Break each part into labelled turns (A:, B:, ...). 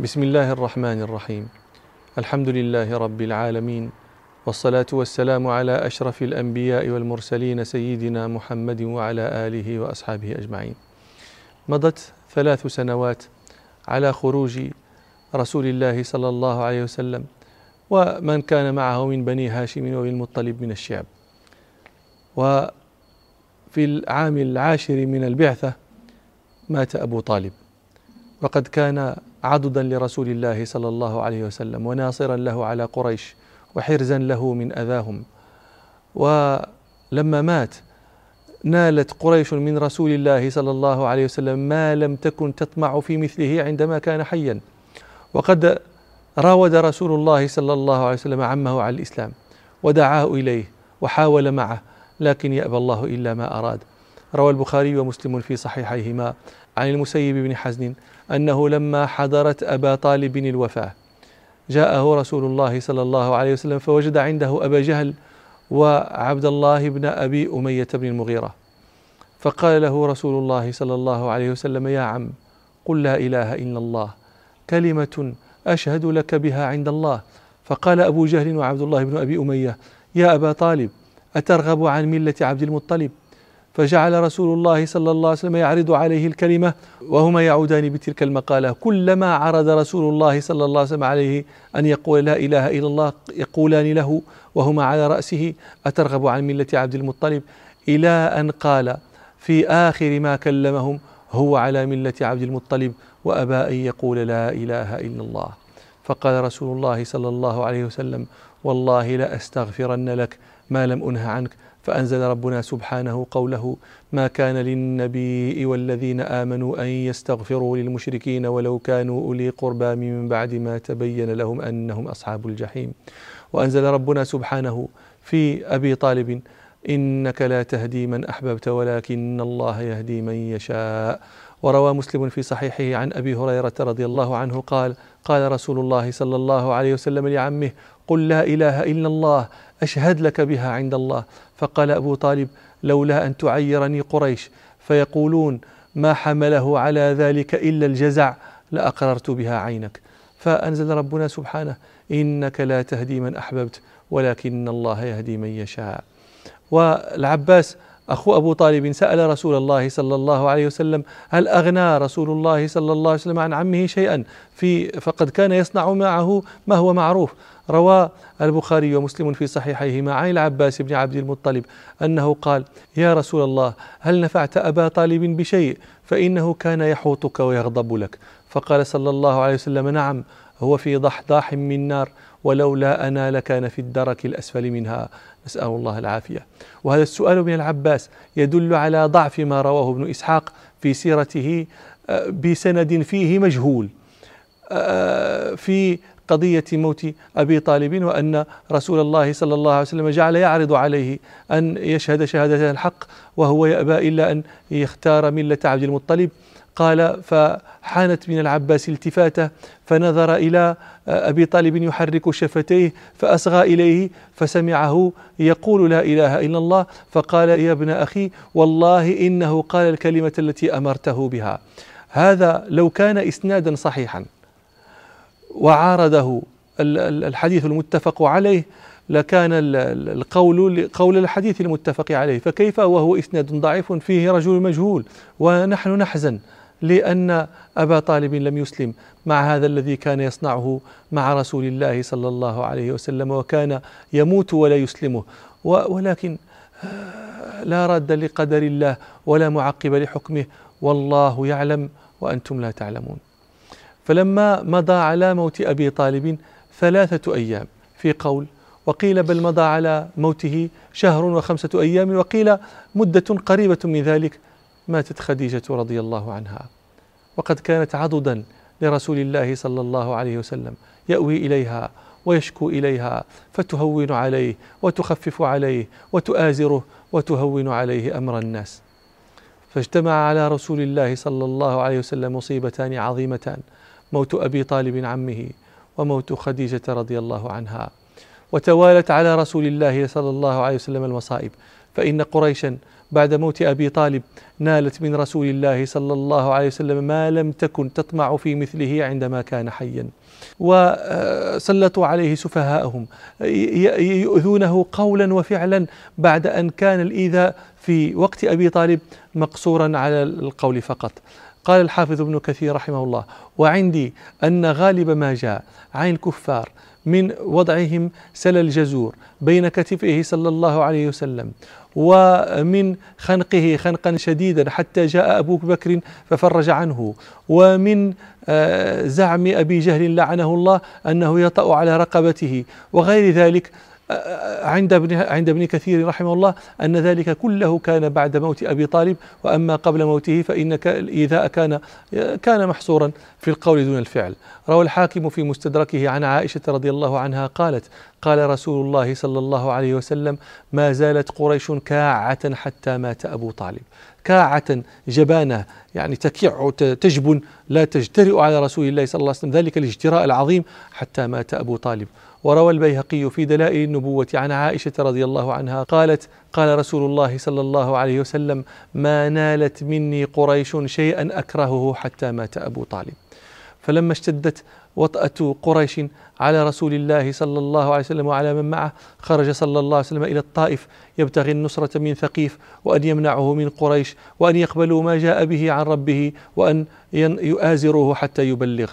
A: بسم الله الرحمن الرحيم الحمد لله رب العالمين والصلاة والسلام على أشرف الأنبياء والمرسلين سيدنا محمد وعلى آله وأصحابه أجمعين مضت ثلاث سنوات على خروج رسول الله صلى الله عليه وسلم ومن كان معه من بني هاشم وبن المطلب من الشعب وفي العام العاشر من البعثة مات أبو طالب وقد كان عضدا لرسول الله صلى الله عليه وسلم وناصرا له على قريش وحرزا له من اذاهم ولما مات نالت قريش من رسول الله صلى الله عليه وسلم ما لم تكن تطمع في مثله عندما كان حيا وقد راود رسول الله صلى الله عليه وسلم عمه على الاسلام ودعاه اليه وحاول معه لكن يابى الله الا ما اراد روى البخاري ومسلم في صحيحيهما عن المسيب بن حزن أنه لما حضرت أبا طالب الوفاة جاءه رسول الله صلى الله عليه وسلم فوجد عنده أبا جهل وعبد الله بن أبي أمية بن المغيرة فقال له رسول الله صلى الله عليه وسلم يا عم قل لا إله إلا الله كلمة أشهد لك بها عند الله فقال أبو جهل وعبد الله بن أبي أمية يا أبا طالب أترغب عن ملة عبد المطلب فجعل رسول الله صلى الله عليه وسلم يعرض عليه الكلمة وهما يعودان بتلك المقالة كلما عرض رسول الله صلى الله عليه وسلم عليه أن يقول لا إله إلا الله يقولان له وهما على رأسه أترغب عن ملة عبد المطلب إلى أن قال في آخر ما كلمهم هو على ملة عبد المطلب وأبى أن يقول لا إله إلا الله فقال رسول الله صلى الله عليه وسلم والله لا أستغفرن لك ما لم أنه عنك فأنزل ربنا سبحانه قوله ما كان للنبي والذين آمنوا أن يستغفروا للمشركين ولو كانوا أولي قربى من بعد ما تبين لهم أنهم أصحاب الجحيم وأنزل ربنا سبحانه في أبي طالب إنك لا تهدي من أحببت ولكن الله يهدي من يشاء وروى مسلم في صحيحه عن أبي هريرة رضي الله عنه قال قال رسول الله صلى الله عليه وسلم لعمه قل لا إله إلا الله أشهد لك بها عند الله فقال أبو طالب لولا أن تعيرني قريش فيقولون ما حمله على ذلك إلا الجزع لأقررت بها عينك فأنزل ربنا سبحانه إنك لا تهدي من أحببت ولكن الله يهدي من يشاء والعباس أخو أبو طالب سأل رسول الله صلى الله عليه وسلم هل أغنى رسول الله صلى الله عليه وسلم عن عمه شيئا في فقد كان يصنع معه ما هو معروف روى البخاري ومسلم في صحيحيهما عن العباس بن عبد المطلب أنه قال يا رسول الله هل نفعت أبا طالب بشيء فإنه كان يحوطك ويغضب لك فقال صلى الله عليه وسلم نعم هو في ضحضاح من نار ولولا أنا لكان في الدرك الأسفل منها نسأل الله العافية وهذا السؤال من العباس يدل على ضعف ما رواه ابن إسحاق في سيرته آه، بسند فيه مجهول آه، آه، في قضية موت أبي طالب وأن رسول الله صلى الله عليه وسلم جعل يعرض عليه أن يشهد شهادة الحق وهو يأبى إلا أن يختار ملة عبد المطلب قال فحانت من العباس التفاته فنظر الى آه، ابي طالب يحرك شفتيه فاصغى اليه فسمعه يقول لا اله الا الله فقال يا ابن اخي والله انه قال الكلمه التي امرته بها هذا لو كان اسنادا صحيحا وعارضه الحديث المتفق عليه لكان القول قول الحديث المتفق عليه فكيف وهو اسناد ضعيف فيه رجل مجهول ونحن نحزن لأن أبا طالب لم يسلم مع هذا الذي كان يصنعه مع رسول الله صلى الله عليه وسلم وكان يموت ولا يسلمه ولكن آه، لا رد لقدر الله ولا معقب لحكمه والله يعلم وأنتم لا تعلمون فلما مضى على موت أبي طالب ثلاثة أيام في قول وقيل بل مضى على موته شهر وخمسة أيام وقيل مدة قريبة من ذلك ماتت خديجة رضي الله عنها وقد كانت عضدا لرسول الله صلى الله عليه وسلم يأوي إليها ويشكو إليها فتهون عليه وتخفف عليه وتآزره وتهون عليه أمر الناس فاجتمع على رسول الله صلى الله عليه وسلم مصيبتان عظيمتان موت أبي طالب عمه وموت خديجة رضي الله عنها وتوالت على رسول الله صلى الله عليه وسلم المصائب فإن قريشا بعد موت أبي طالب نالت من رسول الله صلى الله عليه وسلم ما لم تكن تطمع في مثله عندما كان حيا وسلطوا عليه سفهاءهم يؤذونه قولا وفعلا بعد أن كان الإيذاء في وقت أبي طالب مقصورا على القول فقط قال الحافظ ابن كثير رحمه الله وعندي أن غالب ما جاء عن الكفار من وضعهم سل الجزور بين كتفه صلى الله عليه وسلم ومن خنقه خنقا شديدا حتى جاء أبو بكر ففرج عنه ومن آه، زعم أبي جهل لعنه الله أنه يطأ على رقبته وغير ذلك عند ابن عند ابن كثير رحمه الله أن ذلك كله كان بعد موت أبي طالب وأما قبل موته فإن الإيذاء كان كان محصورا في القول دون الفعل روى الحاكم في مستدركه عن عائشة رضي الله عنها قالت قال رسول الله صلى الله عليه وسلم ما زالت قريش كاعة حتى مات أبو طالب كاعة جبانة يعني تكع تجبن لا تجترئ على رسول الله صلى الله عليه وسلم ذلك الاجتراء العظيم حتى مات أبو طالب وروى البيهقي في دلائل النبوة عن عائشة رضي الله عنها قالت قال رسول الله صلى الله عليه وسلم ما نالت مني قريش شيئا أكرهه حتى مات أبو طالب فلما اشتدت وطأة قريش على رسول الله صلى الله عليه وسلم وعلى من معه خرج صلى الله عليه وسلم إلى الطائف يبتغي النصرة من ثقيف وأن يمنعه من قريش وأن يقبلوا ما جاء به عن ربه وأن يؤازروه حتى يبلغ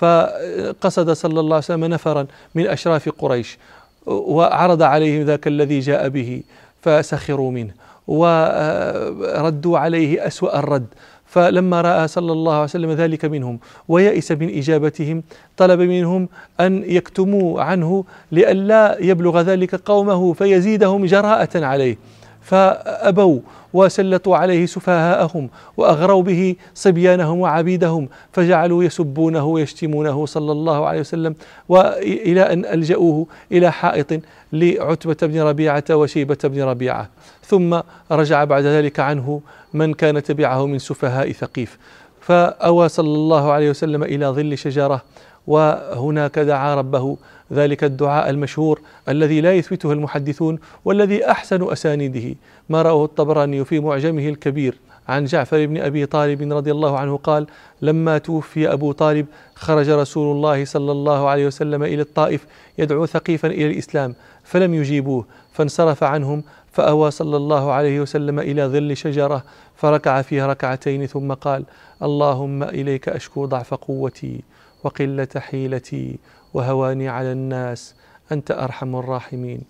A: فقصد صلى الله عليه وسلم نفرا من أشراف قريش وعرض عليهم ذاك الذي جاء به فسخروا منه وردوا عليه أسوأ الرد فلما راى صلى الله عليه وسلم ذلك منهم ويئس من اجابتهم طلب منهم ان يكتموا عنه لئلا يبلغ ذلك قومه فيزيدهم جراءه عليه فأبوا وسلطوا عليه سفهاءهم وأغروا به صبيانهم وعبيدهم فجعلوا يسبونه ويشتمونه صلى الله عليه وسلم وإلى أن ألجأوه إلى حائط لعتبة بن ربيعة وشيبة بن ربيعة ثم رجع بعد ذلك عنه من كان تبعه من سفهاء ثقيف فأوى صلى الله عليه وسلم إلى ظل شجرة وهناك دعا ربه ذلك الدعاء المشهور الذي لا يثبته المحدثون والذي أحسن أسانيده ما راه الطبراني في معجمه الكبير عن جعفر بن ابي طالب رضي الله عنه قال: لما توفي ابو طالب خرج رسول الله صلى الله عليه وسلم الى الطائف يدعو ثقيفا الى الاسلام فلم يجيبوه فانصرف عنهم فاوى صلى الله عليه وسلم الى ظل شجره فركع فيها ركعتين ثم قال: اللهم اليك اشكو ضعف قوتي وقله حيلتي وهواني على الناس أنت أرحم الراحمين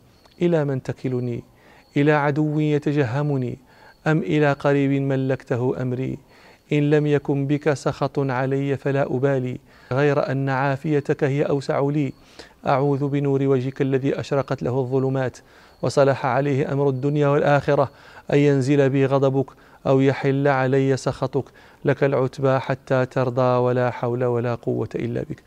A: إلى من تكلني إلى عدو يتجهمني أم إلى قريب ملكته أمري إن لم يكن بك سخط علي فلا أبالي غير أن عافيتك هي أوسع لي أعوذ بنور وجهك الذي أشرقت له الظلمات وصلح عليه أمر الدنيا والآخرة أن ينزل بي غضبك أو يحل علي سخطك لك العتبى حتى ترضى ولا حول ولا قوة إلا بك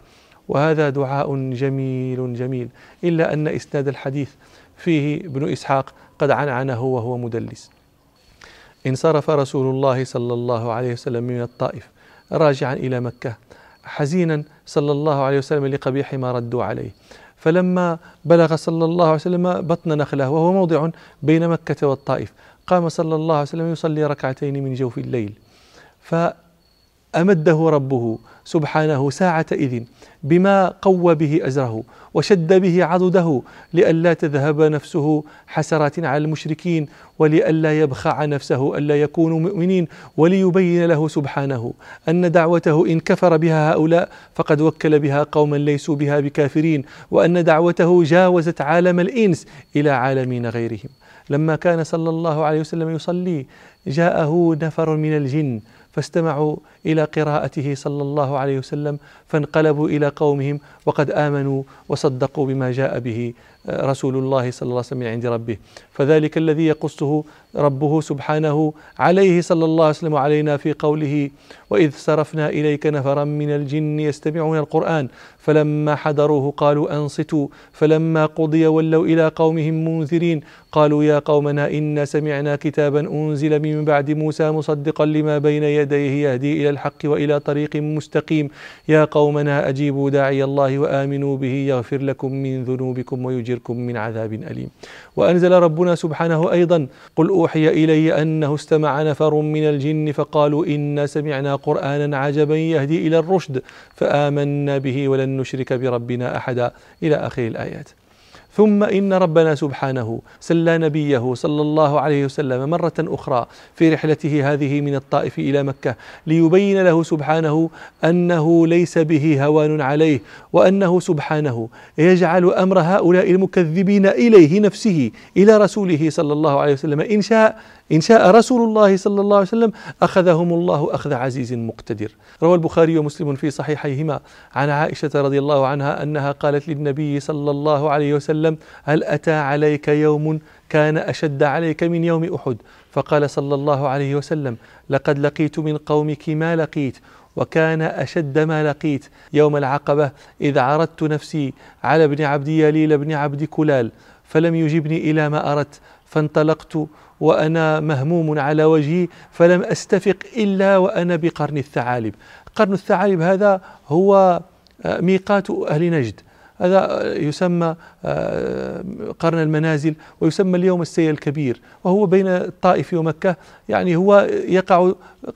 A: وهذا دعاء جميل جميل إلا أن إسناد الحديث فيه ابن إسحاق قد عنعنه وهو مدلس انصرف رسول الله صلى الله عليه وسلم من الطائف راجعا إلى مكة حزينا صلى الله عليه وسلم لقبيح ما ردوا عليه فلما بلغ صلى الله عليه وسلم بطن نخله وهو موضع بين مكة والطائف قام صلى الله عليه وسلم يصلي ركعتين من جوف الليل ف امده ربه سبحانه ساعتئذ بما قوى به ازره وشد به عضده لئلا تذهب نفسه حسرات على المشركين ولئلا يبخع نفسه الا يكونوا مؤمنين وليبين له سبحانه ان دعوته ان كفر بها هؤلاء فقد وكل بها قوما ليسوا بها بكافرين وان دعوته جاوزت عالم الانس الى عالمين غيرهم لما كان صلى الله عليه وسلم يصلي جاءه نفر من الجن فاستمعوا الى قراءته صلى الله عليه وسلم فانقلبوا الى قومهم وقد امنوا وصدقوا بما جاء به آه، رسول الله صلى الله عليه وسلم عند ربه فذلك الذي يقصه ربه سبحانه عليه صلى الله عليه وسلم علينا في قوله وإذ صرفنا إليك نفرا من الجن يستمعون القرآن فلما حضروه قالوا أنصتوا فلما قضي ولوا إلى قومهم منذرين قالوا يا قومنا إنا سمعنا كتابا أنزل من بعد موسى مصدقا لما بين يديه يهدي إلى الحق وإلى طريق مستقيم يا قومنا أجيبوا داعي الله وآمنوا به يغفر لكم من ذنوبكم ويجركم من عذاب أليم وأنزل ربنا سبحانه أيضا قل أوحي إلي أنه استمع نفر من الجن فقالوا إنا سمعنا قرآنا عجبا يهدي إلى الرشد فآمنا به ولن نشرك بربنا أحدا إلى آخر الآيات ثم إن ربنا سبحانه سلى نبيه صلى الله عليه وسلم مرة أخرى في رحلته هذه من الطائف إلى مكة ليبين له سبحانه أنه ليس به هوان عليه وأنه سبحانه يجعل أمر هؤلاء المكذبين إليه نفسه إلى رسوله صلى الله عليه وسلم إن شاء إن شاء رسول الله صلى الله عليه وسلم أخذهم الله أخذ عزيز مقتدر روى البخاري ومسلم في صحيحيهما عن عائشة رضي الله عنها أنها قالت للنبي صلى الله عليه وسلم هل أتى عليك يوم كان أشد عليك من يوم أحد فقال صلى الله عليه وسلم لقد لقيت من قومك ما لقيت وكان أشد ما لقيت يوم العقبة إذ عرضت نفسي على ابن عبد يليل بن عبد كلال فلم يجبني إلى ما أردت فانطلقت وأنا مهموم على وجهي فلم أستفق إلا وأنا بقرن الثعالب قرن الثعالب هذا هو آه، ميقات أهل نجد هذا آه، يسمى آه، قرن المنازل ويسمى اليوم السيل الكبير وهو بين الطائف ومكة يعني هو يقع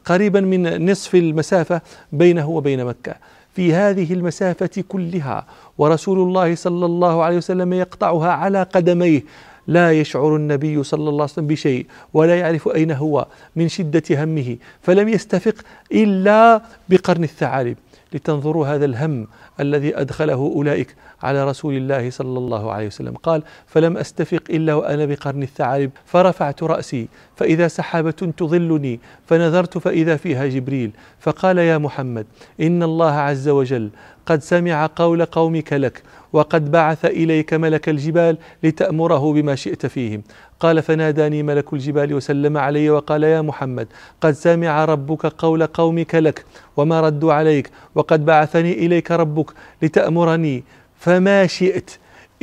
A: قريبا من نصف المسافة بينه وبين مكة في هذه المسافة كلها ورسول الله صلى الله عليه وسلم يقطعها على قدميه لا يشعر النبي صلى الله عليه وسلم بشيء ولا يعرف أين هو من شدة همه فلم يستفق إلا بقرن الثعالب لتنظروا هذا الهم الذي أدخله أولئك على رسول الله صلى الله عليه وسلم قال فلم أستفق إلا وأنا بقرن الثعالب فرفعت رأسي فإذا سحابة تظلني فنظرت فإذا فيها جبريل فقال يا محمد إن الله عز وجل قد سمع قول قومك لك وقد بعث اليك ملك الجبال لتامره بما شئت فيهم قال فناداني ملك الجبال وسلم علي وقال يا محمد قد سمع ربك قول قومك لك وما ردوا عليك وقد بعثني اليك ربك أدعوك لتأمرني فما شئت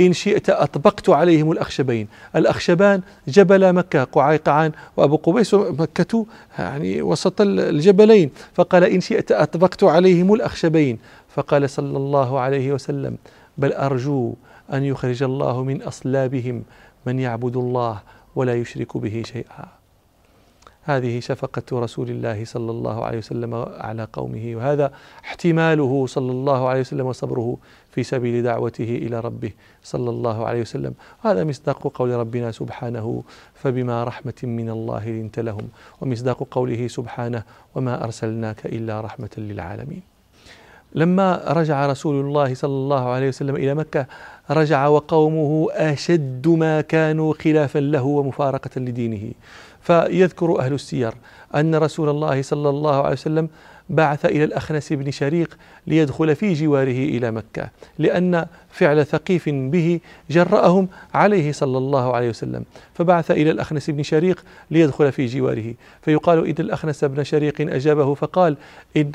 A: إن شئت أطبقت عليهم الأخشبين الأخشبان جبل مكة قعيقعان وأبو قبيس مكة يعني وسط الجبلين فقال إن شئت أطبقت عليهم الأخشبين فقال صلى الله عليه وسلم بل أرجو أن يخرج الله من أصلابهم من يعبد الله ولا يشرك به شيئا هذه شفقة رسول الله صلى الله عليه وسلم على قومه وهذا احتماله صلى الله عليه وسلم وصبره في سبيل دعوته إلى ربه صلى الله عليه وسلم هذا مصداق قول ربنا سبحانه فبما رحمة من الله لنت لهم ومصداق قوله سبحانه وما أرسلناك إلا رحمة للعالمين لما رجع رسول الله صلى الله عليه وسلم الى مكه رجع وقومه اشد ما كانوا خلافا له ومفارقه لدينه فيذكر أهل السير أن رسول الله صلى الله عليه وسلم بعث إلى الأخنس بن شريق ليدخل في جواره إلى مكة لأن فعل ثقيف به جرأهم عليه صلى الله عليه وسلم فبعث إلى الأخنس بن شريق ليدخل في جواره فيقال إن الأخنس بن شريق أجابه فقال إن,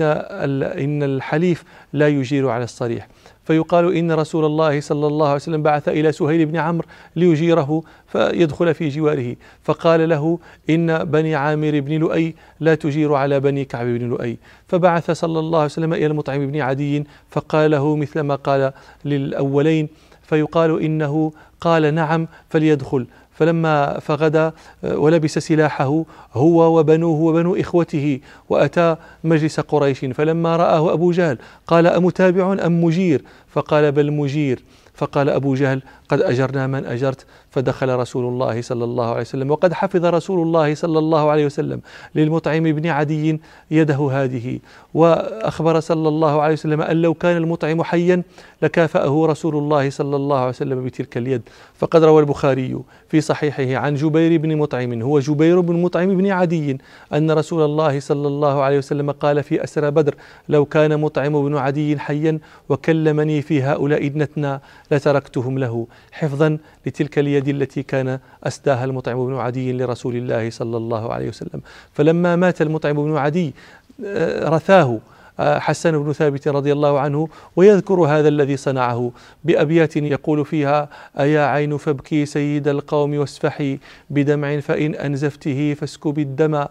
A: إن الحليف لا يجير على الصريح فيقال إن رسول الله صلى الله عليه وسلم بعث إلى سهيل بن عمرو ليجيره فيدخل في جواره فقال له إن بني عامر بن لؤي لا تجير على بني كعب بن لؤي فبعث صلى الله عليه وسلم إلى المطعم بن عدي فقال له مثل ما قال للأولين فيقال إنه قال نعم فليدخل فلما فغدا آه، ولبس سلاحه هو وبنوه وبنو إخوته وأتى مجلس قريش فلما رآه أبو جهل قال أمتابع أم مجير فقال بل مجير فقال أبو جهل قد أجرنا من أجرت فدخل رسول الله صلى الله عليه وسلم وقد حفظ رسول الله صلى الله عليه وسلم للمطعم بن عدي يده هذه وأخبر صلى الله عليه وسلم أن لو كان المطعم حيا لكافأه رسول الله صلى الله عليه وسلم بتلك اليد فقد روى البخاري في صحيحه عن جبير بن مطعم هو جبير بن مطعم بن عدي أن رسول الله صلى الله عليه وسلم قال في أسرى بدر لو كان مطعم بن عدي حيا وكلمني في هؤلاء ابنتنا لتركتهم له حفظا لتلك اليد التي كان أسداها المطعم بن عدي لرسول الله صلى الله عليه وسلم فلما مات المطعم بن عدي آه، رثاه آه، حسان بن ثابت رضي الله عنه ويذكر هذا الذي صنعه بأبيات يقول فيها أيا عين فابكي سيد القوم واسفحي بدمع فإن أنزفته فاسكبي الدم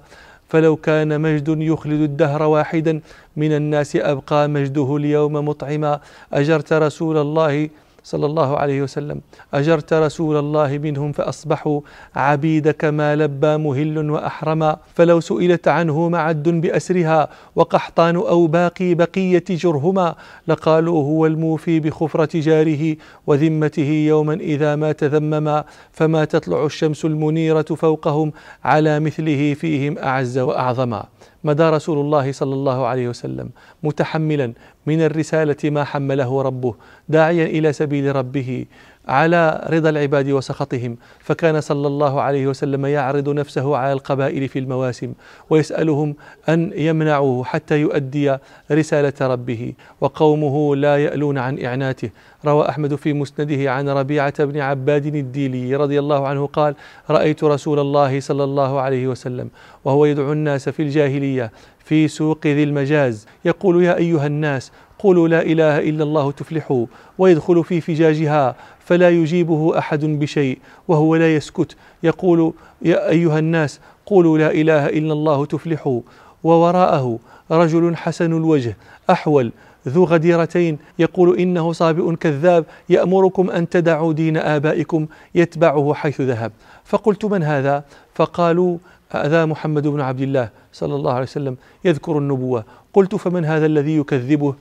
A: فلو كان مجد يخلد الدهر واحدا من الناس أبقى مجده اليوم مطعما أجرت رسول الله صلى الله عليه وسلم أجرت رسول الله منهم فأصبحوا عبيدك ما لبى مهل وأحرما فلو سئلت عنه معد بأسرها وقحطان أو باقي بقية جرهما لقالوا هو الموفي بخفرة جاره وذمته يوما إذا ما تذمما فما تطلع الشمس المنيرة فوقهم على مثله فيهم أعز وأعظما مدى رسول الله صلى الله عليه وسلم متحملا من الرسالة ما حمله ربه داعيا إلى سبيل ربه على رضا العباد وسخطهم فكان صلى الله عليه وسلم يعرض نفسه على القبائل في المواسم ويسألهم أن يمنعوه حتى يؤدي رسالة ربه وقومه لا يألون عن إعناته روى أحمد في مسنده عن ربيعة بن عباد الديلي رضي الله عنه قال رأيت رسول الله صلى الله عليه وسلم وهو يدعو الناس في الجاهلية في سوق ذي المجاز يقول يا أيها الناس قولوا لا اله الا الله تفلحوا ويدخل في فجاجها فلا يجيبه احد بشيء وهو لا يسكت يقول يا ايها الناس قولوا لا اله الا الله تفلحوا ووراءه رجل حسن الوجه احول ذو غديرتين يقول انه صابئ كذاب يامركم ان تدعوا دين ابائكم يتبعه حيث ذهب فقلت من هذا فقالوا هذا محمد بن عبد الله صلى الله عليه وسلم يذكر النبوه قلت فمن هذا الذي يكذبه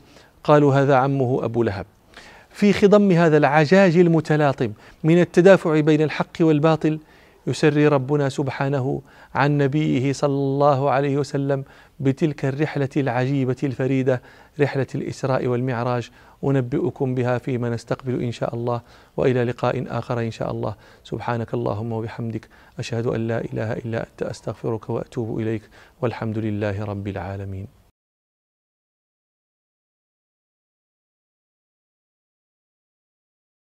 A: قالوا هذا عمه أبو لهب في خضم هذا العجاج المتلاطم من التدافع بين الحق والباطل يسري ربنا سبحانه عن نبيه صلى الله عليه وسلم بتلك الرحلة العجيبة الفريدة رحلة الإسراء والمعراج أنبئكم بها فيما نستقبل إن شاء الله وإلى لقاء آخر إن شاء الله سبحانك اللهم وبحمدك أشهد أن لا إله إلا أنت أستغفرك وأتوب إليك والحمد لله رب العالمين